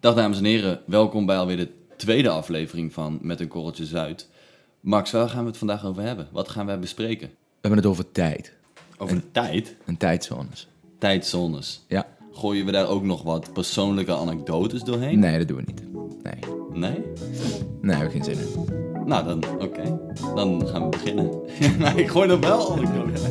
Dag dames en heren, welkom bij alweer de tweede aflevering van Met een Korreltje Zuid. Max, waar gaan we het vandaag over hebben? Wat gaan wij bespreken? We hebben het over tijd Over tijd? en tijdzones. Tijdzones. Ja. Gooien we daar ook nog wat persoonlijke anekdotes doorheen? Nee, dat doen we niet. Nee, Nee? nee, heb ik geen zin in. Nou, dan oké. Dan gaan we beginnen. ik gooi er wel anekdotes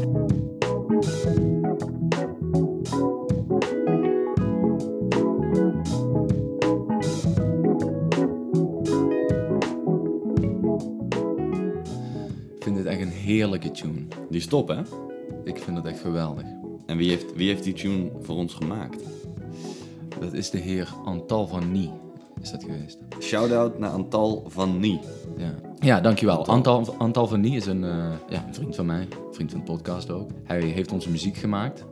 heerlijke tune. Die is top, hè? Ik vind het echt geweldig. En wie heeft, wie heeft die tune voor ons gemaakt? Dat is de heer Antal van Nie, is dat geweest. Shout-out naar Antal van Nie. Ja, ja dankjewel. Antal, Antal van Nie is een, eh, ja, een vriend van mij, vriend van de podcast ook. Hij heeft onze muziek gemaakt.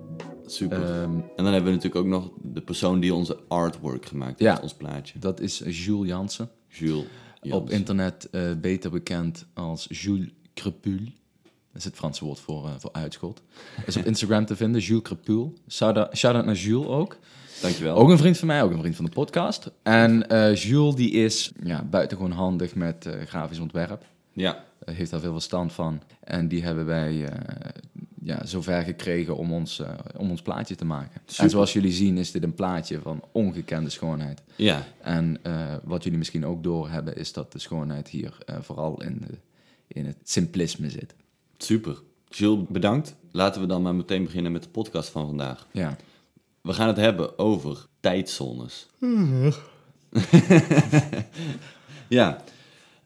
Super. Ehm, en dan hebben we natuurlijk ook nog de persoon die onze artwork gemaakt heeft, Ja. ons plaatje. dat is Jules Jansen. Jules. Op internet eh, beter bekend als Jules Crepul. Dat is het Franse woord voor, eh, voor uitschot. Is op Instagram te vinden, Jules Crepul. Shout-out naar Jules ook. Dankjewel. Ook een vriend van mij, ook een vriend van de podcast. En eh, Jules die is ja, buitengewoon handig met eh, grafisch ontwerp. Ja, heeft daar veel verstand van. En die hebben wij ja, zover gekregen om ons, om ons plaatje te maken. Super. En zoals jullie zien is dit een plaatje van ongekende schoonheid. ja. En wat jullie misschien ook doorhebben is dat de schoonheid hier vooral in, de, in het simplisme zit. Super. Jules, bedankt. Laten we dan maar meteen beginnen met de podcast van vandaag. Ja, We gaan het hebben over tijdzones. ja,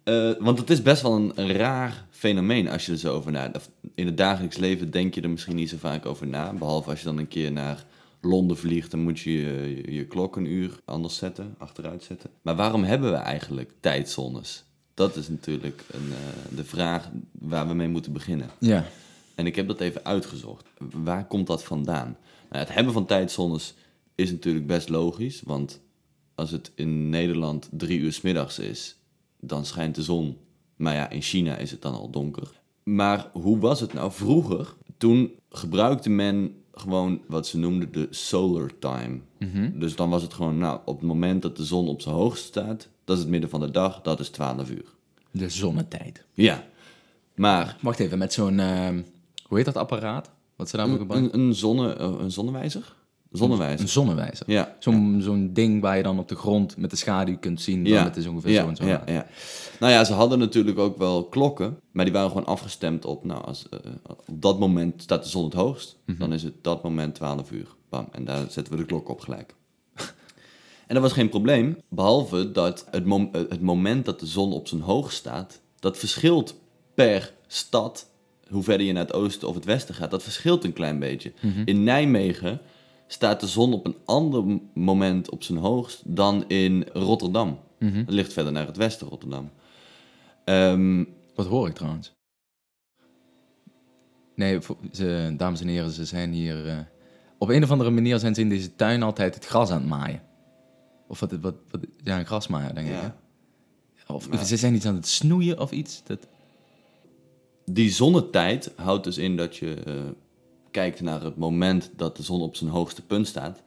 eh, want het is best wel een, een raar fenomeen als je er zo over nadenkt. In het dagelijks leven denk je er misschien niet zo vaak over na. Behalve als je dan een keer naar Londen vliegt, dan moet je je, je klok een uur anders zetten, achteruit zetten. Maar waarom hebben we eigenlijk tijdzones? Dat is natuurlijk een, eh, de vraag waar we mee moeten beginnen. ja. En ik heb dat even uitgezocht. Waar komt dat vandaan? Nou, het hebben van tijdzones is natuurlijk best logisch. Want als het in Nederland drie uur 's middags is, dan schijnt de zon. Maar ja, in China is het dan al donker. Maar hoe was het nou vroeger? Toen gebruikte men gewoon wat ze noemden de solar time. Dus dan was het gewoon, nou, op het moment dat de zon op zijn hoogst staat, dat is het midden van de dag, dat is 12 uur. de zonnetijd. Ja, maar Wacht even, met zo'n, eh, hoe heet dat apparaat? Wat ze daarvoor gebruiken? een, een, zonne, een zonnewijzer? Zonnewijzer. Een zonnewijzer. Ja. Zo'n zo'n ding waar je dan op de grond met de schaduw kunt zien. Ja. Het is ongeveer ja, zo en zo. Ja, ja. Nou ja, ze hadden natuurlijk ook wel klokken, maar die waren gewoon afgestemd op, nou, als, eh, op dat moment staat de zon het hoogst, Mhm. dan is het dat moment 12 uur. Bam, en daar zetten we de klok op gelijk. en dat was geen probleem, behalve dat het, mom- eh, het moment dat de zon op zijn hoogst staat, dat verschilt per stad, hoe verder je naar het oosten of het westen gaat, dat verschilt een klein beetje. Mhm. In Nijmegen staat de zon op een ander moment op zijn hoogst dan in Rotterdam. Het ligt verder naar het westen, Rotterdam. Ehm, Wat hoor ik trouwens? Nee, ze, dames en heren, ze zijn hier... eh, op een of andere manier zijn ze in deze tuin altijd het gras aan het maaien. Of wat, wat, wat ja, een grasmaaier, denk ik. Hè? Of Ja. ze zijn iets aan het snoeien of iets. Dat, die zonnetijd houdt dus in dat je eh, kijkt naar het moment dat de zon op zijn hoogste punt staat.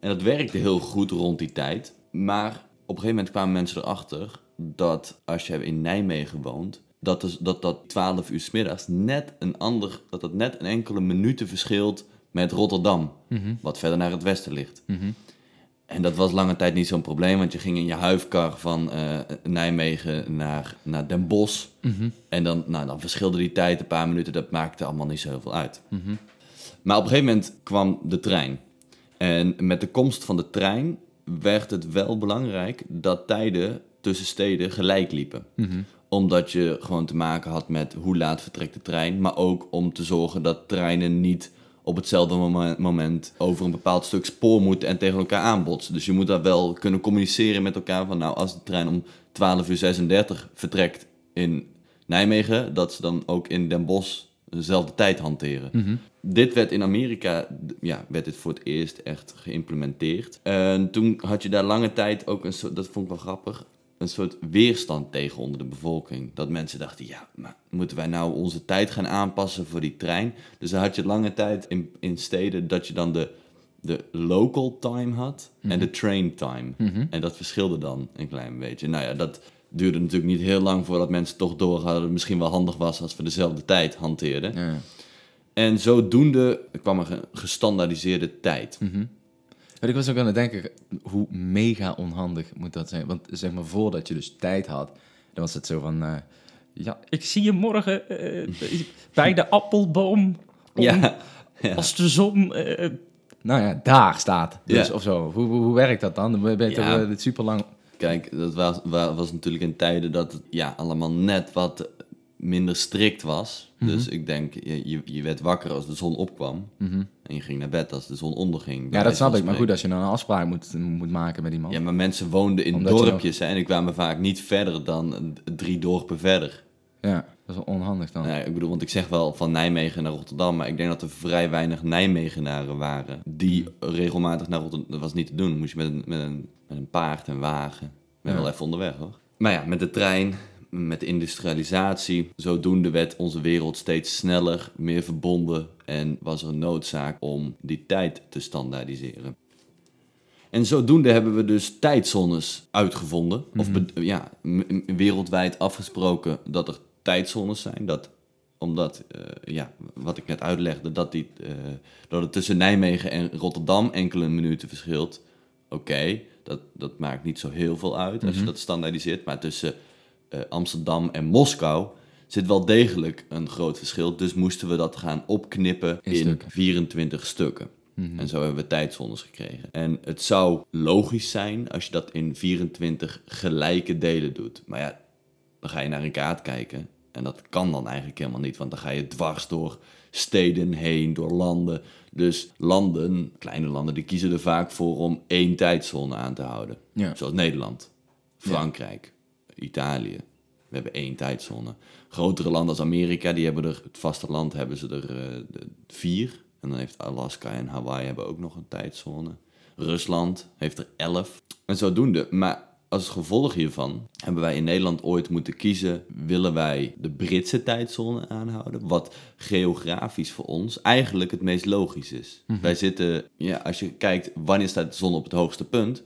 En dat werkte heel goed rond die tijd. Maar op een gegeven moment kwamen mensen erachter dat als je in Nijmegen woont, dat dus, dat, dat 12 uur 's middags net een ander, dat dat net een enkele minuten verschilt met Rotterdam, wat verder naar het westen ligt. En dat was lange tijd niet zo'n probleem, want je ging in je huifkar van eh, Nijmegen naar, naar Den Bosch. En dan, nou, dan verschilde die tijd een paar minuten, dat maakte allemaal niet zo heel veel uit. Maar op een gegeven moment kwam de trein. En met de komst van de trein werd het wel belangrijk dat tijden tussen steden gelijk liepen. Omdat je gewoon te maken had met hoe laat vertrekt de trein, maar ook om te zorgen dat treinen niet op hetzelfde momen- moment over een bepaald stuk spoor moeten en tegen elkaar aanbotsen. Dus je moet daar wel kunnen communiceren met elkaar van nou, als de trein om 12 uur 36 vertrekt in Nijmegen, dat ze dan ook in Den Bosch dezelfde tijd hanteren. Dit werd in Amerika, ja, werd dit voor het eerst echt geïmplementeerd. En toen had je daar lange tijd ook een soort, dat vond ik wel grappig, een soort weerstand tegen onder de bevolking. Dat mensen dachten, ja, maar moeten wij nou onze tijd gaan aanpassen voor die trein? Dus dan had je lange tijd in, in steden dat je dan de, de local time had en de train time. En dat verschilde dan een klein beetje. Nou ja, dat duurde natuurlijk niet heel lang voordat mensen toch door hadden dat het misschien wel handig was als we dezelfde tijd hanteerden. Ja. En zodoende kwam er een gestandaardiseerde tijd. En ik was ook aan het denken, hoe mega onhandig moet dat zijn? Want zeg maar, voordat je dus tijd had, dan was het zo van... eh, ja, ik zie je morgen eh, bij de appelboom. om- Ja, ja. Als de zon... eh, nou ja, daar staat. Dus, Ja. Of zo. Hoe, hoe, hoe werkt dat dan? Dan ben je toch Ja. eh, super lang... Kijk, dat was, wa- was natuurlijk in tijden dat het ja, allemaal net wat minder strikt was. Mhm. Dus ik denk, je, je, je werd wakker als de zon opkwam. En je ging naar bed als de zon onderging. Mhm. Ja, dat snap ik. Maar goed, als je dan een afspraak moet, moet maken met iemand. Ja, maar mensen woonden in Omdat dorpjes hè, en die kwamen vaak niet verder dan drie dorpen verder. Ja, dat is wel onhandig dan. Ja, ik bedoel, want ik zeg wel van Nijmegen naar Rotterdam, maar ik denk dat er vrij weinig Nijmegenaren waren die regelmatig naar Rotterdam. Dat was niet te doen. Moest je met een, met een, met een paard en wagen. Ik ben Ja. wel even onderweg hoor. Maar ja, met de trein, met de industrialisatie, zodoende werd onze wereld steeds sneller, meer verbonden en was er een noodzaak om die tijd te standaardiseren. En zodoende hebben we dus tijdzones uitgevonden. Of be- ja, wereldwijd afgesproken dat er tijdzones zijn. Dat, omdat, eh, ja, wat ik net uitlegde, dat, die, eh, dat het tussen Nijmegen en Rotterdam enkele minuten verschilt. Oké, dat, dat maakt niet zo heel veel uit als je dat standaardiseert. Maar tussen eh, Amsterdam en Moskou zit wel degelijk een groot verschil. Dus moesten we dat gaan opknippen In in, stukken. 24 stukken. En zo hebben we tijdzones gekregen. En het zou logisch zijn als je dat in 24 gelijke delen doet. Maar ja, dan ga je naar een kaart kijken. En dat kan dan eigenlijk helemaal niet, want dan ga je dwars door steden heen, door landen. Dus landen, kleine landen, die kiezen er vaak voor om één tijdzone aan te houden. Ja. Zoals Nederland, Frankrijk, Italië. We hebben één tijdzone. Grotere landen als Amerika, die hebben er, het vasteland hebben ze er eh, vier. En dan heeft Alaska en Hawaii hebben ook nog een tijdzone. Rusland heeft er elf. En zodoende. Maar als gevolg hiervan hebben wij in Nederland ooit moeten kiezen: willen wij de Britse tijdzone aanhouden? Wat geografisch voor ons eigenlijk het meest logisch is. Wij zitten, ja, als je kijkt wanneer staat de zon op het hoogste punt,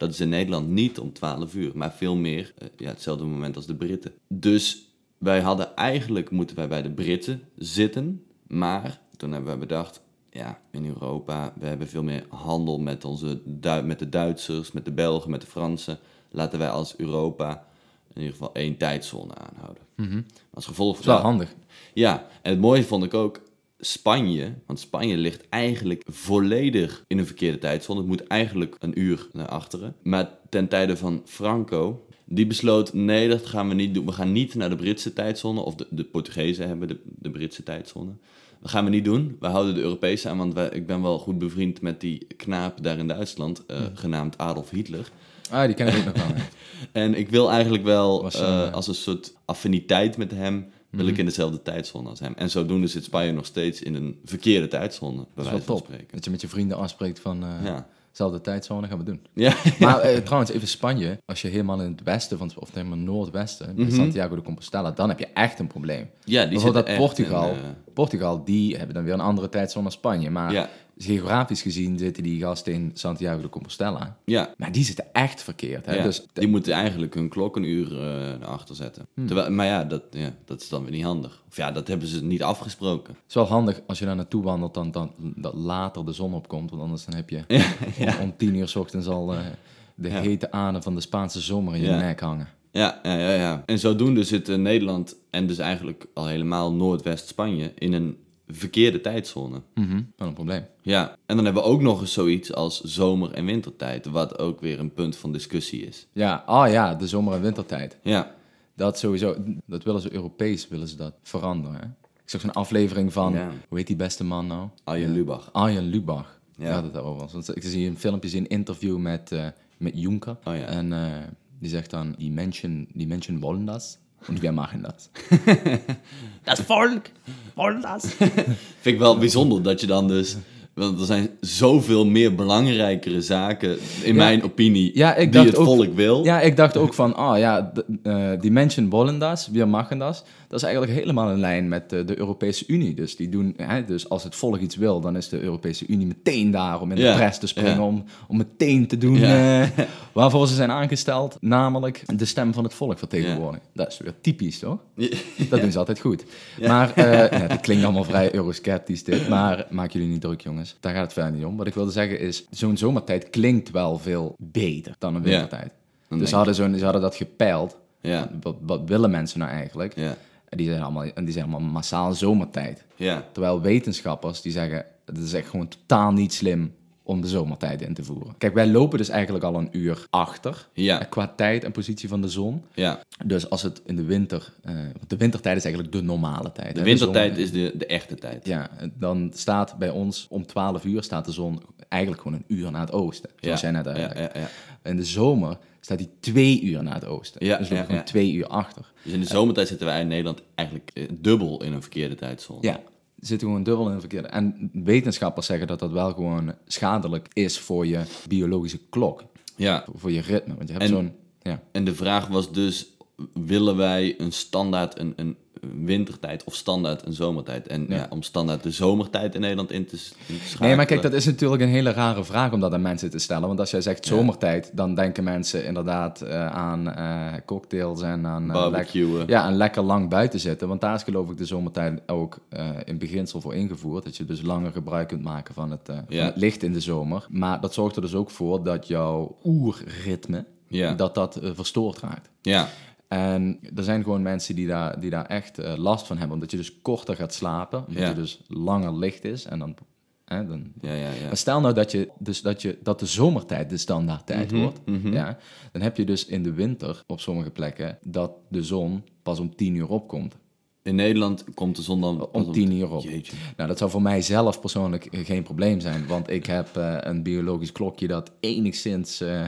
dat is in Nederland niet om 12 uur, maar veel meer eh, ja, hetzelfde moment als de Britten. Dus wij hadden eigenlijk moeten wij bij de Britten zitten, maar toen hebben we bedacht, ja, in Europa, we hebben veel meer handel met, onze, met de Duitsers, met de Belgen, met de Fransen. Laten wij als Europa in ieder geval één tijdzone aanhouden. Als gevolg Dat is wel van handig. ja, en het mooie vond ik ook Spanje. Want Spanje ligt eigenlijk volledig in een verkeerde tijdzone. Het moet eigenlijk een uur naar achteren. Maar ten tijde van Franco, die besloot: nee, dat gaan we niet doen. We gaan niet naar de Britse tijdzone. Of de, de Portugezen hebben de, de Britse tijdzone. Dat gaan we niet doen. We houden de Europese aan. Want wij, ik ben wel goed bevriend met die knaap daar in Duitsland, eh, genaamd Adolf Hitler. Ah, die ken ik ook nog wel. En ik wil eigenlijk wel Was, eh, eh, als een soort affiniteit met hem, wil ik in dezelfde tijdzone als hem. En zodoende zit Spanje nog steeds in een verkeerde tijdzone, bij Dat is wel wijze van top. spreken. Dat je met je vrienden afspreekt van... eh Ja. Zelfde tijdzone, gaan we doen. Ja, Maar eh, trouwens, even Spanje. Als je helemaal in het westen, van, of helemaal noordwesten, bij Santiago de Compostela, dan heb je echt een probleem. ja die Bijvoorbeeld dat Portugal. in, eh, Portugal, die hebben dan weer een andere tijdzone dan Spanje. Maar Ja. Geografisch gezien zitten die gasten in Santiago de Compostela. ja, Maar die zitten echt verkeerd. Hè? ja. Dus die moeten eigenlijk hun klok een uur eh, naar achter zetten. Hmm. Terwijl, maar ja dat, ja, dat is dan weer niet handig. Of ja, dat hebben ze niet afgesproken. het is wel handig als je daar naartoe wandelt, dan, dan, dat later de zon opkomt. Want anders dan heb je om, om tien uur s ochtends al eh, de hete adem van de Spaanse zomer in je nek hangen. Ja, ja, ja, ja. En zodoende zit eh, Nederland en dus eigenlijk al helemaal Noordwest-Spanje in een verkeerde tijdzone. Mhm, Wel een probleem. Ja, en dan hebben we ook nog eens zoiets als zomer- en wintertijd, wat ook weer een punt van discussie is. Ja, ah ja, de zomer- en wintertijd. Ja, Dat sowieso, dat willen ze Europees willen ze dat veranderen. Hè? Ik zag zo'n aflevering van, Ja. hoe heet die beste man nou? Arjen Lubach. Arjen Lubach. Ja. Dat daarover was. Want ik zie een filmpje, zie een interview met, eh, met Juncker. Oh ja. En eh, die zegt dan, die mensen, die mensen wollen dat. En wij maken dat. Das Volk wollen das. Vind ik wel bijzonder dat je dan dus Want er zijn zoveel meer belangrijkere zaken, in mijn opinie, Ja, ik die dacht het ook- volk wil. Ja, ik dacht ook van, ah ja, eh, die Menschen wollen das, wir machen das. Dat is eigenlijk helemaal in lijn met eh, de Europese Unie. Dus, die doen, hè, dus als het volk iets wil, dan is de Europese Unie meteen daar om in Ja, de pres te springen, om, om meteen te doen eh, waarvoor ze zijn aangesteld, namelijk de stem van het volk vertegenwoordigen. Dat is weer typisch, toch? Dat doen ze altijd goed. Maar, ja, dat klinkt allemaal vrij eurosceptisch dit, maar maak jullie niet druk, jongens. Daar gaat het verder niet om. Wat ik wilde zeggen is, zo'n zomertijd klinkt wel veel beter dan een wintertijd. Dus ze hadden, zo'n, ze hadden dat gepeild. Ja. Wat, wat willen mensen nou eigenlijk? Ja, En die zijn allemaal, en die zijn allemaal massaal zomertijd. ja, Terwijl wetenschappers die zeggen, het is echt gewoon totaal niet slim om de zomertijd in te voeren. Kijk, wij lopen dus eigenlijk al een uur achter Ja. eh, qua tijd en positie van de zon. ja. Dus als het in de winter, eh, de wintertijd is eigenlijk de normale tijd. De hè. wintertijd zon- is de, de echte tijd. Ja, dan staat bij ons om 12 uur staat de zon eigenlijk gewoon een uur naar het oosten. Zoals jij net ja, uitlegde. ja, ja. In de zomer staat hij twee uur naar het oosten. Ja, dus we ja, lopen gewoon ja. twee uur achter. Dus in de zomertijd zitten wij in Nederland eigenlijk eh, dubbel in een verkeerde tijdzone. Ja, zitten gewoon dubbel in het verkeerde. En wetenschappers zeggen dat dat wel gewoon schadelijk is voor je biologische klok. ja. Voor je ritme. Want je hebt En- zo'n... Ja. En de vraag was dus, willen wij een standaard een, een wintertijd of standaard een zomertijd? En ja. Ja. om standaard de zomertijd in Nederland in te, in te schakelen. Nee, maar kijk, dat is natuurlijk een hele rare vraag om dat aan mensen te stellen. Want als jij zegt zomertijd, dan denken mensen inderdaad eh, aan eh, cocktails en aan... Barbecuen. lekker- ja, en lekker lang buiten zitten. Want daar is geloof ik de zomertijd ook in beginsel voor ingevoerd. Dat je dus langer gebruik kunt maken van het, van Ja. het licht in de zomer. Maar dat zorgt er dus ook voor dat jouw oerritme, Ja. dat dat verstoord raakt. Ja, En er zijn gewoon mensen die daar, die daar echt eh, last van hebben. Omdat je dus korter gaat slapen. Omdat Ja. je dus langer licht is. En dan, hè, dan ja, ja, ja. maar stel nou dat, je, dus dat, je, dat de zomertijd de standaardtijd Mhm, wordt. Ja, dan heb je dus in de winter op sommige plekken dat de zon pas om 10 uur opkomt. In Nederland komt de zon dan Om 10 uur op. Jeetje. Nou, dat zou voor mij zelf persoonlijk geen probleem zijn. Want ik heb eh, een biologisch klokje dat enigszins eh,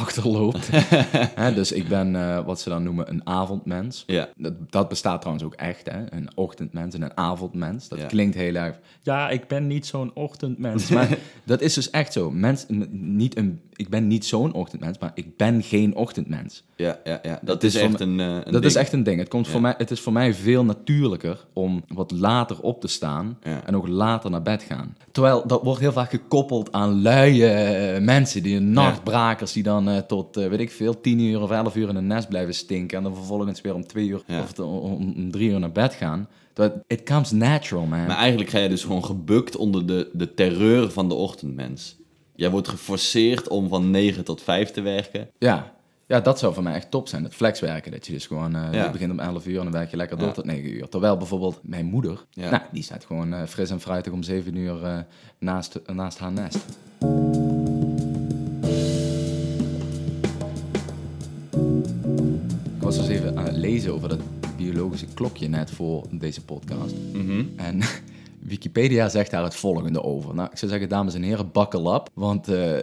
achterloopt. Hè, dus ik ben eh, wat ze dan noemen een avondmens. Ja. Dat, dat bestaat trouwens ook echt, hè? een ochtendmens en een avondmens. Dat Ja. klinkt heel erg... Ja, ik ben niet zo'n ochtendmens. Maar dat is dus echt zo. Mens, niet een, ik ben niet zo'n ochtendmens, maar ik ben geen ochtendmens. Ja, ja, ja. Dat, Dat is echt me- een, eh, een dat ding. is echt een ding. Het, komt Ja. voor mij, het is voor mij veel natuurlijker om wat later op te staan Ja. en ook later naar bed gaan. Terwijl dat wordt heel vaak gekoppeld aan luie eh, mensen, die nachtbrakers die dan eh, tot, eh, weet ik veel, tien uur of elf uur in een nest blijven stinken en dan vervolgens weer om twee uur Ja. of om, om drie uur naar bed gaan. It comes natural, man. Maar eigenlijk ga je dus gewoon gebukt onder de, de terreur van de ochtendmens. Jij wordt geforceerd om van 9 tot 5 te werken. Ja. ja, dat zou voor mij echt top zijn. Het flexwerken, dat je dus gewoon, eh, Ja. je begint om 11 uur en dan werk je lekker Ja. door tot 9 uur. Terwijl bijvoorbeeld mijn moeder, Ja. nou, die staat gewoon eh, fris en fruitig om 7 uur eh, naast, naast haar nest. Ik was dus even aan het lezen over dat biologische klokje net voor deze podcast. En Wikipedia zegt daar het volgende over. Nou, ik zou zeggen, dames en heren, buckle up. Want eh,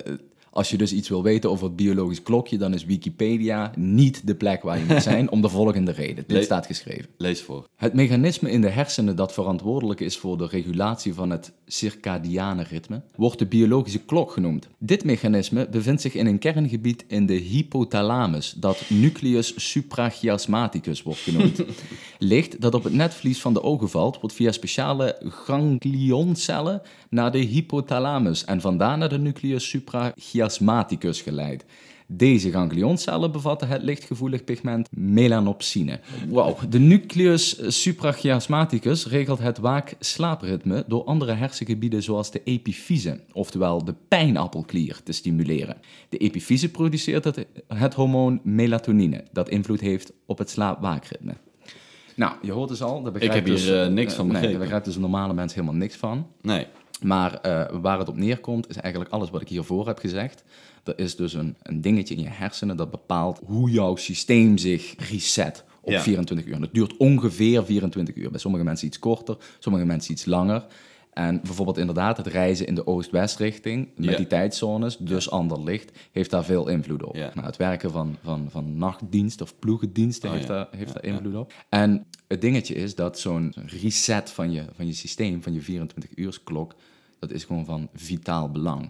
als je dus iets wil weten over het biologisch klokje, dan is Wikipedia niet de plek waar je moet zijn om de volgende reden. Dit Le- staat geschreven. Lees voor. Het mechanisme in de hersenen dat verantwoordelijk is voor de regulatie van het circadiane ritme wordt de biologische klok genoemd. Dit mechanisme bevindt zich in een kerngebied in de hypothalamus dat nucleus suprachiasmaticus wordt genoemd. Licht dat op het netvlies van de ogen valt wordt via speciale ganglioncellen naar de hypothalamus en vandaar naar de nucleus suprachiasmaticus geleid. Deze ganglioncellen bevatten het lichtgevoelig pigment melanopsine. Wow. De nucleus suprachiasmaticus regelt het waak-slaapritme door andere hersengebieden zoals de epifyse, oftewel de pijnappelklier, te stimuleren. De epifyse produceert het, het hormoon melatonine, dat invloed heeft op het slaap-waakritme. Nou, je hoort dus al, daar begrijpt heb hier, dus, eh, niks van Nee, begrepen. daar begrijpt dus een normale mens helemaal niks van. Nee. Maar eh, waar het op neerkomt, is eigenlijk alles wat ik hiervoor heb gezegd. Er is dus een, een dingetje in je hersenen dat bepaalt hoe jouw systeem zich reset op Ja. 24 uur. En dat duurt ongeveer 24 uur. Bij sommige mensen iets korter, sommige mensen iets langer. En bijvoorbeeld inderdaad het reizen in de oost-west richting met die tijdzones, dus ander licht, heeft daar veel invloed op. Nou, het werken van, van, van nachtdienst of ploegendiensten Oh, heeft, ja. daar, heeft Ja, daar ja. invloed op. En het dingetje is dat zo'n reset van je, van je systeem, van je 24 uursklok, Dat is gewoon van vitaal belang.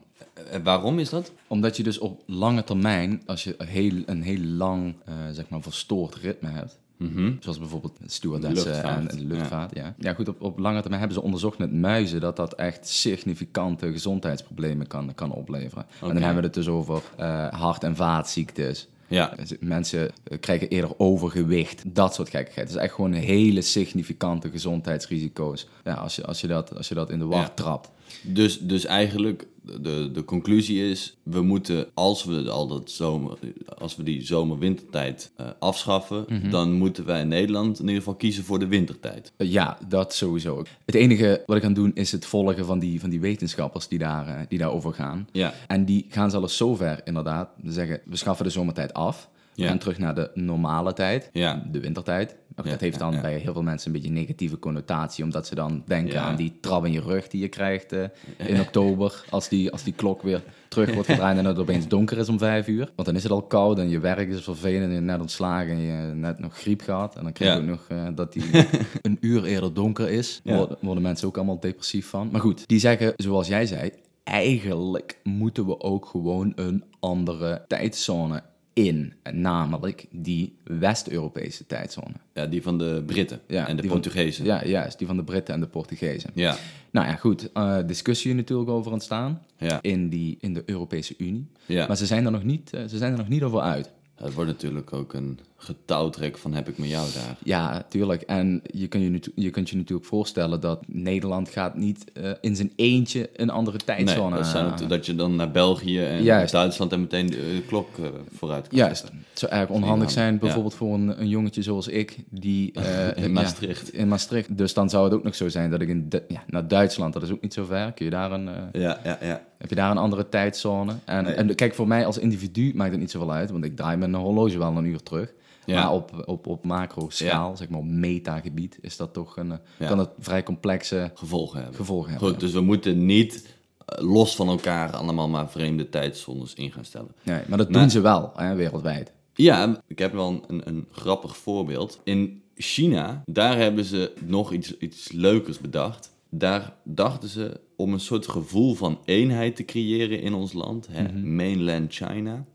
En waarom is dat? Omdat je dus op lange termijn, als je een heel, een heel lang, eh, zeg maar, verstoord ritme hebt, Mhm. zoals bijvoorbeeld stewardessen en en luchtvaart, ja. Ja, goed, op, op lange termijn hebben ze onderzocht met muizen dat dat echt significante gezondheidsproblemen kan, kan opleveren. En dan hebben we het dus over eh, hart- en vaatziektes. Ja, Dus Mensen eh, krijgen eerder overgewicht, dat soort gekkigheid. Het is echt gewoon hele significante gezondheidsrisico's. Ja, als je, als je, dat, als je dat in de war Ja. trapt. Dus, dus eigenlijk de, de conclusie is, we moeten, als we al dat zomer, als we die zomer-wintertijd eh, afschaffen, Mhm. dan moeten wij in Nederland in ieder geval kiezen voor de wintertijd. Eh, Ja, dat sowieso. Het enige wat ik ga doen is het volgen van die, van die wetenschappers die, daar, eh, die daarover gaan. Ja, En die gaan zelfs zover inderdaad zeggen, we schaffen de zomertijd af. We gaan terug naar de normale tijd, Ja. de wintertijd. Dat heeft dan bij heel veel mensen een beetje een negatieve connotatie, omdat ze dan denken aan die trap in je rug die je krijgt eh, in oktober, als die, als die klok weer terug wordt gedraaid en het opeens donker is om vijf uur. Want dan is het al koud en je werk is vervelend en je net ontslagen en je net nog griep gehad. En dan krijg je ook nog eh, dat die een uur eerder donker is. Worden, worden mensen ook allemaal depressief van. Maar goed, die zeggen, zoals jij zei, eigenlijk moeten we ook gewoon een andere tijdzone in. Namelijk die West-Europese tijdzone. ja die van de Britten Ja, en de van- Portugezen. Ja, juist, die van de Britten en de Portugezen. ja, Nou ja, goed, eh, discussie natuurlijk over ontstaan ja. in, die, in de Europese Unie. ja. Maar ze zijn, er nog niet, eh, ze zijn er nog niet over uit. Het wordt natuurlijk ook een getouwtrek van heb ik met jou daar. Ja, tuurlijk. En je, kunt je, je kunt je natuurlijk voorstellen dat Nederland gaat niet eh, in zijn eentje een andere Nee, tijdzone... dat, zijn het- dat je dan naar België en Juist. Duitsland en meteen de, de klok eh, vooruit kan Juist. zetten. Het zou eigenlijk onhandig zijn, Ja. bijvoorbeeld voor een, een jongetje zoals ik, die... eh, In ja, Maastricht. in Maastricht. Dus dan zou het ook nog zo zijn dat ik in ja, naar Duitsland, dat is ook niet zo ver. Kun je daar een, eh, Ja, ja, ja. heb je daar een andere tijdzone? En, Nee. en kijk, voor mij als individu maakt het niet zoveel uit, want ik draai mijn horloge wel een uur terug. Ja. Maar op, op, op macro-schaal, zeg maar op metagebied, is dat toch een, eh, Ja. kan het vrij complexe Gevolgen hebben. gevolgen hebben. Goed, dus we moeten niet eh, los van elkaar allemaal maar vreemde tijdzones in gaan stellen. Nee, maar dat Maar- doen ze wel, hè, wereldwijd. Ja, ik heb wel een, een grappig voorbeeld. In China, daar hebben ze nog iets, iets leukers bedacht. Daar dachten ze om een soort gevoel van eenheid te creëren in ons land, hè, Mhm. mainland China,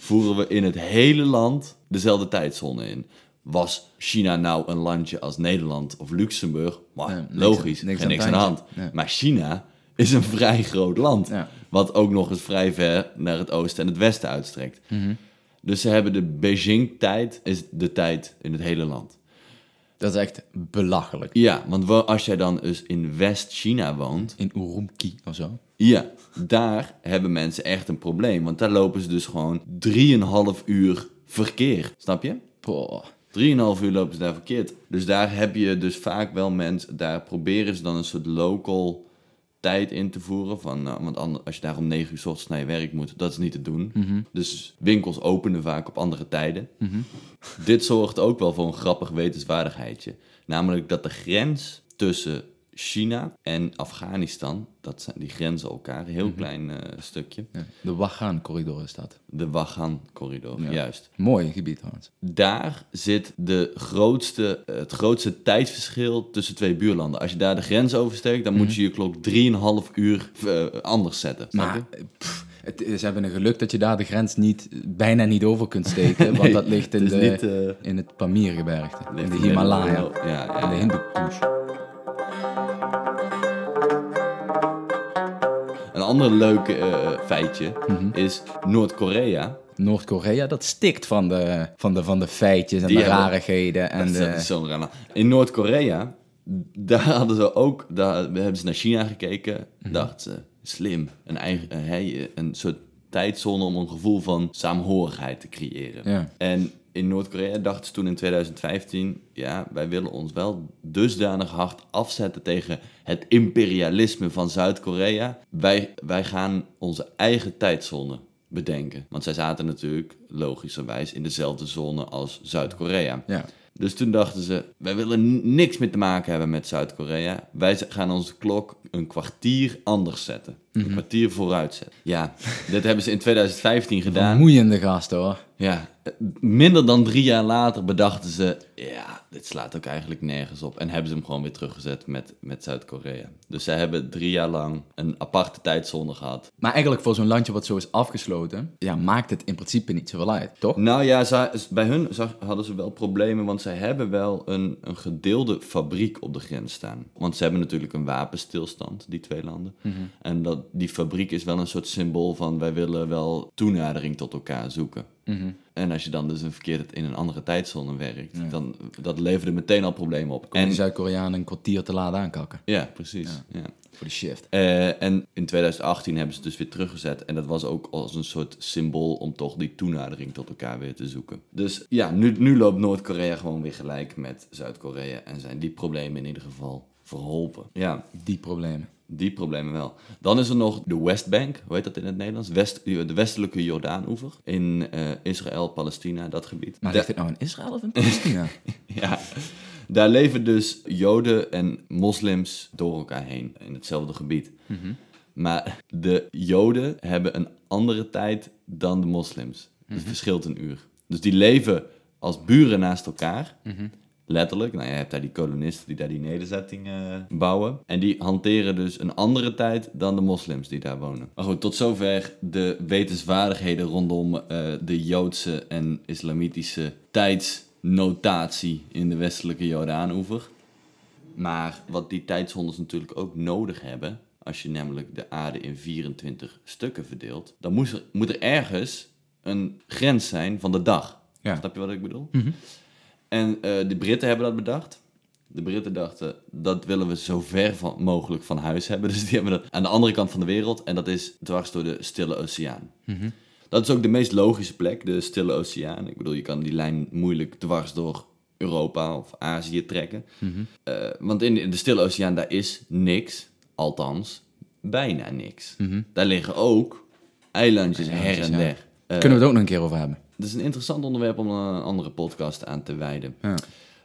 voeren we in het hele land dezelfde tijdzone in. Was China nou een landje als Nederland of Luxemburg? Maar Nee, niks logisch, niks niks het aan de hand. Maar China is een vrij groot land. Ja. Wat ook nog eens vrij ver naar het oosten en het westen uitstrekt. Mhm. Dus ze hebben de Beijing-tijd, is de tijd in het hele land. Dat is echt belachelijk. Ja, want wa- als jij dan dus in West-China woont, In Urumqi of zo. ja, daar hebben mensen echt een probleem. Want daar lopen ze dus gewoon 3,5 uur verkeer. Snap je? Boah. 3,5 uur lopen ze daar verkeerd. Dus daar heb je dus vaak wel mensen, daar proberen ze dan een soort local tijd in te voeren. Van, nou, want als je daar om 9 uur 's ochtends naar je werk moet, dat is niet te doen. Dus winkels openen vaak op andere tijden. Dit zorgt ook wel voor een grappig wetenswaardigheidje. Namelijk dat de grens tussen China en Afghanistan, dat zijn die grenzen elkaar, een heel klein eh, stukje. Ja. De Wagaan-corridor is dat. De Wagan-corridor, Ja. juist. Mooi gebied trouwens. Daar zit de grootste, het grootste tijdsverschil tussen twee buurlanden. Als je daar de grens oversteekt, dan moet je je klok 3,5 uur eh, anders zetten. Maar eh, pff, het, ze hebben een geluk dat je daar de grens niet, bijna niet over kunt steken. want dat ligt in, het de, niet, eh, in het Pamirgebergte. In de Himalaya. In de ja. Ander leuk eh, feitje Mhm. is Noord-Korea. Noord-Korea, dat stikt van de, van de, van de feitjes en Die de hebben- rarigheden. En Dat is raar. In Noord-Korea, daar hadden ze ook, daar hebben ze naar China gekeken, Mhm. dachten ze, slim, een, eigen, een, hey, een soort tijdzone om een gevoel van saamhorigheid te creëren. Ja. En in Noord-Korea dachten ze toen in 2015, ja, wij willen ons wel dusdanig hard afzetten tegen het imperialisme van Zuid-Korea. Wij, wij gaan onze eigen tijdzone bedenken. Want zij zaten natuurlijk logischerwijs in dezelfde zone als Zuid-Korea. ja. Dus toen dachten ze, wij willen niks meer te maken hebben met Zuid-Korea. Wij gaan onze klok een kwartier anders zetten. Een kwartier vooruit zetten. Ja, dit hebben ze in 2015 gedaan. Vermoeiende gast hoor. Ja, eh, minder dan drie jaar later bedachten ze, ja, dit slaat ook eigenlijk nergens op. En hebben ze hem gewoon weer teruggezet met, met Zuid-Korea. Dus zij hebben drie jaar lang een aparte tijdzone gehad. Maar eigenlijk voor zo'n landje wat zo is afgesloten, ja, maakt het in principe niet zoveel uit, toch? Nou ja, zij- bij hun hadden ze wel problemen, want zij hebben wel een, een gedeelde fabriek op de grens staan. Want ze hebben natuurlijk een wapenstilstand, die twee landen. En dat, die fabriek is wel een soort symbool van wij willen wel toenadering tot elkaar zoeken. En als je dan dus een verkeerd in een andere tijdzone werkt, dan dat leverde meteen al problemen op. En En, Zuid-Koreanen een kwartier te laat aankakken ja, precies. Ja. voor de shift. Eh, en in 2018 hebben ze het dus weer teruggezet. En dat was ook als een soort symbool om toch die toenadering tot elkaar weer te zoeken. Dus ja, nu, nu loopt Noord-Korea gewoon weer gelijk met Zuid-Korea. En zijn die problemen in ieder geval verholpen. Ja, Die problemen. Die problemen wel. Dan is er nog de Westbank, hoe heet dat in het Nederlands? West, de westelijke Jordaan-oever. In eh, Israël, Palestina, dat gebied. Maar ligt het nou in Israël of in Palestina? ja, daar leven dus Joden en moslims door elkaar heen in hetzelfde gebied. Maar de Joden hebben een andere tijd dan de moslims. Dus het verschilt een uur. Dus die leven als buren naast elkaar. Letterlijk. Nou, je hebt daar die kolonisten die daar die nederzettingen bouwen. En die hanteren dus een andere tijd dan de moslims die daar wonen. Maar goed, tot zover de wetenswaardigheden rondom eh, de Joodse en islamitische tijdsnotatie in de westelijke Jordaanoever. Maar wat die tijdzones natuurlijk ook nodig hebben, als je namelijk de aarde in 24 stukken verdeelt, dan moet er, moet er ergens een grens zijn van de dag. Ja. Snap je wat ik bedoel? En eh, de Britten hebben dat bedacht. De Britten dachten, dat willen we zo ver van, mogelijk van huis hebben. Dus die hebben dat aan de andere kant van de wereld. En dat is dwars door de Stille Oceaan. Dat is ook de meest logische plek, de Stille Oceaan. Ik bedoel, je kan die lijn moeilijk dwars door Europa of Azië trekken. Eh, want in de- in de Stille Oceaan, daar is niks. Althans, bijna niks. Daar liggen ook eilandjes her en ja. der. Eh, Kunnen we het ook nog een keer over hebben? Het is een interessant onderwerp om een andere podcast aan te wijden. Ja.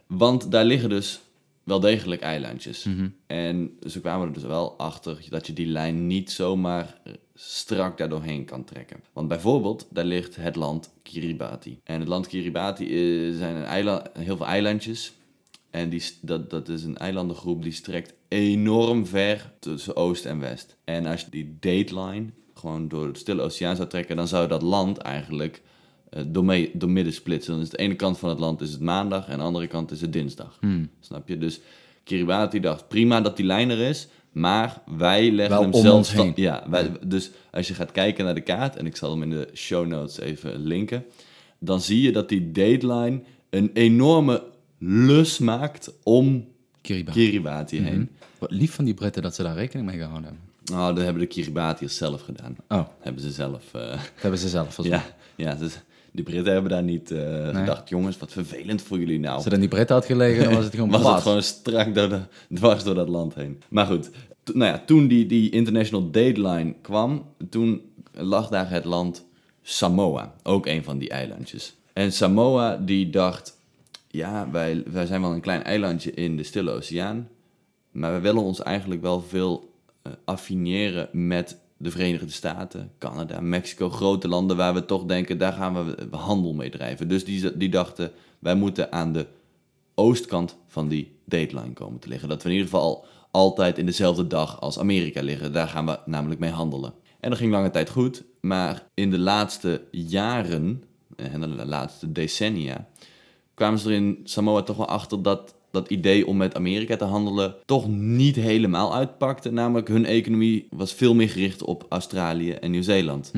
Want daar liggen dus wel degelijk eilandjes. En ze kwamen er dus wel achter dat je die lijn niet zomaar eh, strak daar doorheen kan trekken. Want bijvoorbeeld, daar ligt het land Kiribati. En het land Kiribati eh, zijn een eiland, heel veel eilandjes. En die, dat, dat is een eilandengroep die strekt enorm ver tussen Oost en West. En als je die dateline gewoon door de Stille Oceaan zou trekken, dan zou dat land eigenlijk eh, door, mee, door midden splitsen. Dan is de ene kant van het land is het maandag en de andere kant is het dinsdag. Snap je? Dus Kiribati dacht prima dat die lijn er is, maar wij leggen Wel hem zelf... heen. Ja, wij, dus als je gaat kijken naar de kaart, en ik zal hem in de show notes even linken, dan zie je dat die dateline een enorme lus maakt om Kiribati. Kiribati heen. Wat lief van die Britten dat ze daar rekening mee gehouden hebben. Nou, dat hebben de Kiribatiërs zelf gedaan. Oh, Hebben ze zelf... eh, hebben ze zelf ja, ja dus de Britten hebben daar niet eh, gedacht, jongens, wat vervelend voor jullie nou. Als het aan die Britten had gelegen, dan was het gewoon was het gewoon strak door de, dwars door dat land heen. Maar goed, nou ja, toen die, die International Dateline kwam, toen lag daar het land Samoa, ook een van die eilandjes. En Samoa die dacht, ja, wij, wij zijn wel een klein eilandje in de Stille Oceaan, maar we willen ons eigenlijk wel veel eh, affineren met de Verenigde Staten, Canada, Mexico, grote landen waar we toch denken, daar gaan we handel mee drijven. Dus die, die dachten, wij moeten aan de oostkant van die dateline komen te liggen. Dat we in ieder geval altijd in dezelfde dag als Amerika liggen. Daar gaan we namelijk mee handelen. En dat ging lange tijd goed, maar in de laatste jaren, eh, en de laatste decennia, kwamen ze er in Samoa toch wel achter dat dat idee om met Amerika te handelen toch niet helemaal uitpakte. Namelijk hun economie was veel meer gericht op Australië en Nieuw-Zeeland.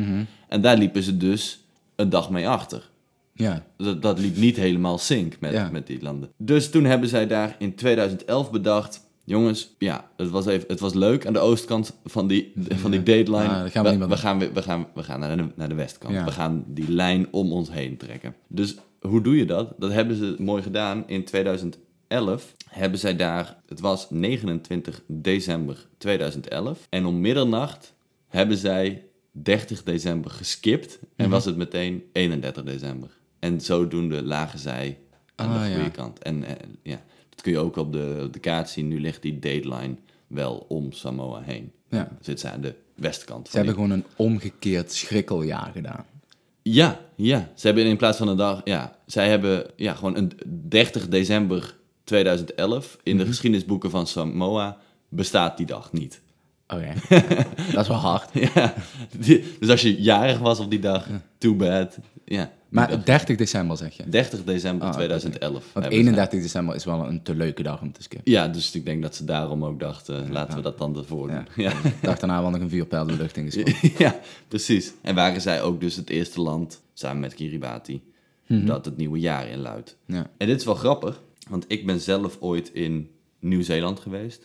En daar liepen ze dus een dag mee achter. Ja, Dat, dat liep niet helemaal sync met, Ja. met die landen. Dus toen hebben zij daar in 2011 bedacht... Jongens, ja, het was, even, het was leuk aan de oostkant van die, van die dateline. Ja, dat gaan we we, doen. gaan, we gaan, we gaan naar, de, naar de westkant. Ja. We gaan die lijn om ons heen trekken. Dus hoe doe je dat? Dat hebben ze mooi gedaan. In 2011 hebben zij daar... Het was 29 december 2011. En om middernacht hebben zij 30 december geskipt. En Mhm. was het meteen 31 december. En zodoende lagen zij aan Ah, de goede ja. kant. En eh, ja, dat kun je ook op de, op de kaart zien. Nu ligt die dateline wel om Samoa heen. Ja. Dan zit ze aan de westkant. Ze hebben die- gewoon een omgekeerd schrikkeljaar gedaan. Ja, ja. Ze hebben in plaats van een dag... Ja, zij hebben ja, gewoon een 30 december 2011. In de Mhm. geschiedenisboeken van Samoa bestaat die dag niet. Oké, dat is wel hard. Ja, dus als je jarig was op die dag, too bad. Ja, Maar dag. 30 december zeg je. 30 december Ah, 2011. Want hebben ze 31 december is wel een te leuke dag om te skippen. Ja, dus ik denk dat ze daarom ook dachten, laten we dat dan ervoor doen. Ja. Ja, De dag daarna wel nog een vuurpijl de lucht ingeschoten. ja precies. En waren zij ook dus het eerste land, samen met Kiribati, dat het nieuwe jaar inluidt. Ja. En dit is wel grappig, want ik ben zelf ooit in Nieuw-Zeeland geweest.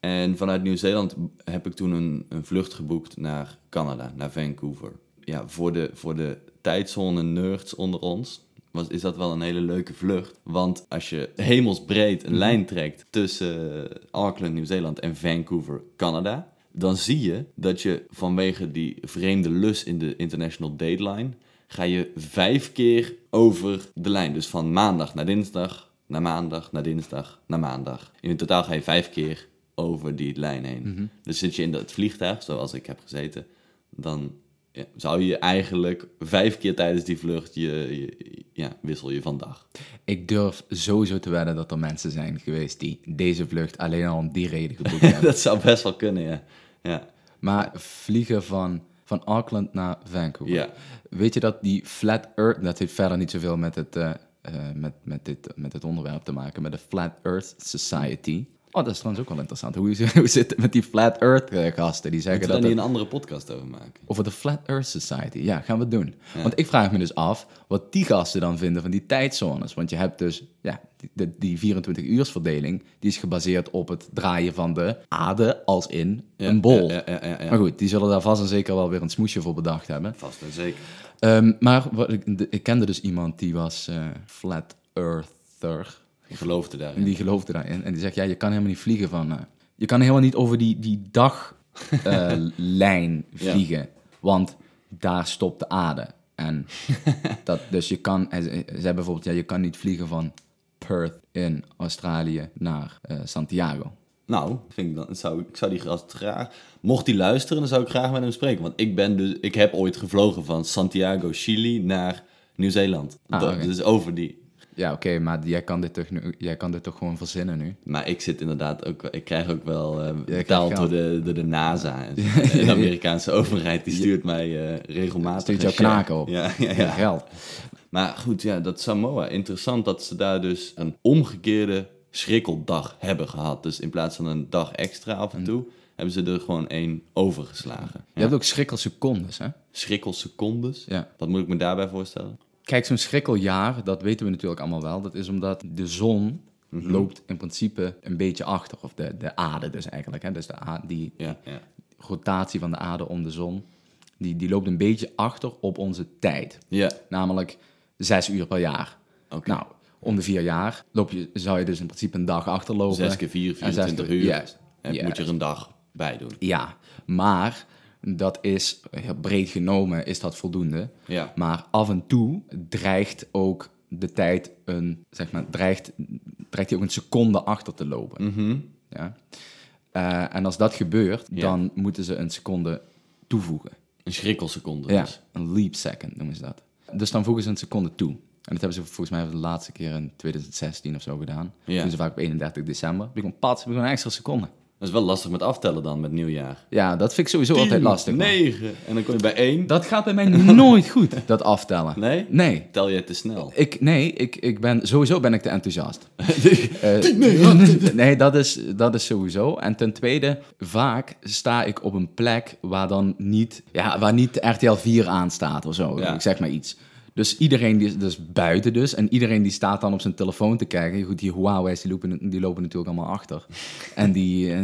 En vanuit Nieuw-Zeeland heb ik toen een, een vlucht geboekt naar Canada, naar Vancouver. Ja, voor de, voor de tijdzone nerds onder ons was, is dat wel een hele leuke vlucht. Want als je hemelsbreed een lijn trekt tussen Auckland, Nieuw-Zeeland en Vancouver, Canada... dan zie je dat je vanwege die vreemde lus in de International Dateline... ga je vijf keer over de lijn. Dus van maandag naar dinsdag, naar maandag, naar dinsdag, naar maandag. In totaal ga je vijf keer over die lijn heen. Dus zit je in dat vliegtuig, zoals ik heb gezeten, dan ja, zou je eigenlijk vijf keer tijdens die vlucht je, je- ja, wissel je van dag. Ik durf sowieso te wedden dat er mensen zijn geweest die deze vlucht alleen al om die reden geboekt hebben. dat zou best wel kunnen, ja. Ja, Maar vliegen van, van Auckland naar Vancouver. ja. Weet je dat die Flat Earth, dat heeft verder niet zoveel met het, eh, met, met, dit, met het onderwerp te maken, met de Flat Earth Society. Oh, dat is trouwens ook wel interessant. Hoe, hoe zit het met die Flat Earth eh, gasten? Die zeggen we dat daar niet een andere podcast over maken? over de Flat Earth Society. Ja, gaan we doen. Want ik vraag me dus af wat die gasten dan vinden van die tijdzones. Want je hebt dus, ja, die, die 24-uursverdeling, die is gebaseerd op het draaien van de aarde als in Ja, een bol. Ja. Maar goed, die zullen daar vast en zeker wel weer een smoesje voor bedacht hebben. Vast en zeker. Ehm, maar wat ik, de- ik kende dus iemand die was eh, Flat Earther. Ik geloofde daarin. die geloofde daarin. En die zegt, ja, je kan helemaal niet vliegen van... eh, je kan helemaal niet over die, die daglijn Ja. vliegen. Want daar stopt de aarde. En dat, dus je kan... Ze, hebben bijvoorbeeld, ja, je kan niet vliegen van Perth in Australië naar eh, Santiago. Nou, vind ik, dan, zou, ik zou die gast graag... Mocht hij luisteren, dan zou ik graag met hem spreken. Want ik, ben dus, ik heb ooit gevlogen van Santiago, Chili naar Nieuw-Zeeland. Ah, Dat- oké. Dus over die... Ja, oké, maar jij kan, dit toch, nu- jij kan dit toch gewoon verzinnen nu? Maar ik zit inderdaad ook... Ik krijg ook wel eh, betaald door de, door de NASA. En de Amerikaanse overheid, die stuurt mij eh, regelmatig... Stuurt een jou share. knaken op. Ja, ja, Ja, ja. geld. Maar goed, ja, dat Samoa. Interessant dat ze daar dus een omgekeerde schrikkeldag hebben gehad. Dus in plaats van een dag extra af en toe, hebben ze er gewoon één overgeslagen. Je hebt ook schrikkelsecondes, hè? Schrikkelsecondes. Ja. Wat moet ik me daarbij voorstellen? Kijk, zo'n schrikkeljaar, dat weten we natuurlijk allemaal wel. Dat is omdat de zon Mhm. loopt in principe een beetje achter. Of de, de aarde dus eigenlijk. Hè? Dus de a- die Ja, ja. rotatie van de aarde om de zon, die, die loopt een beetje achter op onze tijd. Ja, Namelijk zes uur per jaar. oké. Nou, om de vier jaar loop je, zou je dus in principe een dag achterlopen. Zes keer vier, En zes 24 keer- uur. En moet je er een dag bij doen. Ja, maar dat is, heel breed genomen, is dat voldoende. Ja. Maar af en toe dreigt ook de tijd een, zeg maar, dreigt, dreigt hij ook een seconde achter te lopen. Mhm. Ja? Eh, en als dat gebeurt, Ja. dan moeten ze een seconde toevoegen. Een schrikkelseconde Ja, dus. een leap second noemen ze dat. Dus dan voegen ze een seconde toe. En dat hebben ze volgens mij de laatste keer in 2016 of zo gedaan. Ja. Doen ze vaak op 31 december. Heb ik een pad, heb ik gewoon een extra seconde. Dat is wel lastig met aftellen dan, met nieuwjaar. Ja, dat vind ik sowieso altijd lastig. man. Negen. En dan kom je bij één. Dat gaat bij mij nooit goed, dat aftellen. Nee? Nee. Tel je te snel. Ik, nee, ik, ik ben, sowieso ben ik te enthousiast. Eh, nee, dat is, dat is sowieso. En ten tweede, vaak sta ik op een plek waar dan niet, ja, waar niet RTL 4 aanstaat of zo. Ja. Ik zeg maar iets. Dus iedereen die is dus buiten dus. En iedereen die staat dan op zijn telefoon te kijken. Goed, die Huawei's die lopen, die lopen natuurlijk allemaal achter. En die, eh,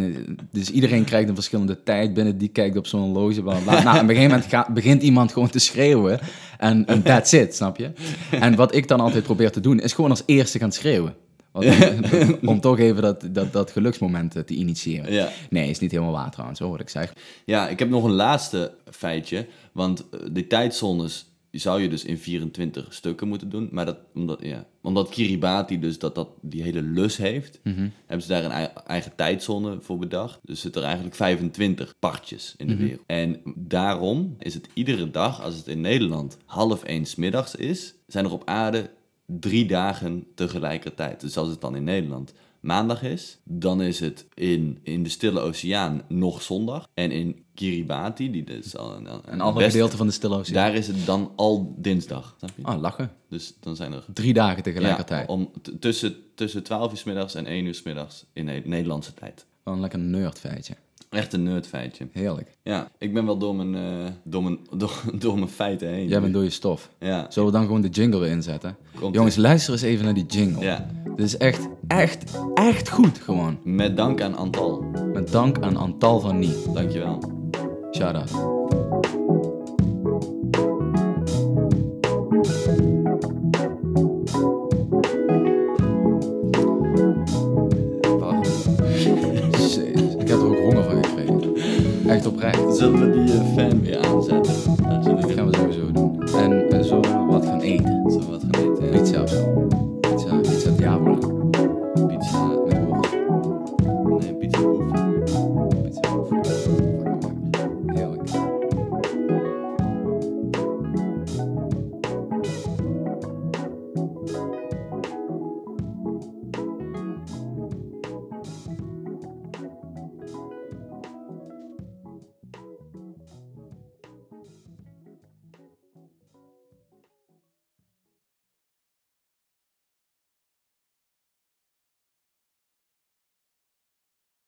dus iedereen krijgt een verschillende tijd binnen. Die kijkt op zo'n horloge. bla, bla. Nou, op een gegeven moment gaat, begint iemand gewoon te schreeuwen. En, en that's it, snap je? En wat ik dan altijd probeer te doen, is gewoon als eerste gaan schreeuwen. Want, om toch even dat, dat, dat geluksmoment eh, te initiëren. Ja. Nee, is niet helemaal waar trouwens, hoor, wat ik zeg. Ja, ik heb nog een laatste feitje. Want eh, die tijdzones zou je dus in 24 stukken moeten doen. Maar dat, omdat, ja, omdat Kiribati dus dat, dat, die hele lus heeft, hebben ze daar een ei- eigen tijdzone voor bedacht. Dus zitten er eigenlijk 25 partjes in de wereld. En daarom is het iedere dag, als het in Nederland half één middags is, zijn er op aarde drie dagen tegelijkertijd. Dus als het dan in Nederland maandag is, dan is het in, in de Stille Oceaan nog zondag. En in Kiribati, die dus al een, Een ander gedeelte van de Stille Oceaan. daar is het dan al dinsdag. Snap je? Ah, lachen. Dus dan zijn er Drie dagen tegelijkertijd. ja, om, tussen, tussen 12 uur 's middags en 1 uur 's middags in Ne- Nederlandse tijd. Wel een lekker nerdfeitje. Echt een nerdfeitje. Heerlijk. Ja, ik ben wel door mijn, eh, door mijn, door, door mijn feiten heen. Jij bent door je stof. Ja, Zullen we dan gewoon de jingle weer inzetten? Komt Jongens, luister eens even naar die jingle. ja. Dit is echt, echt, echt goed gewoon. Met dank aan Antal. Met dank aan Antal van Nie. Dankjewel. Shout out. Oprecht. Zullen we die eh, fan weer aanzetten? Dat gaan we sowieso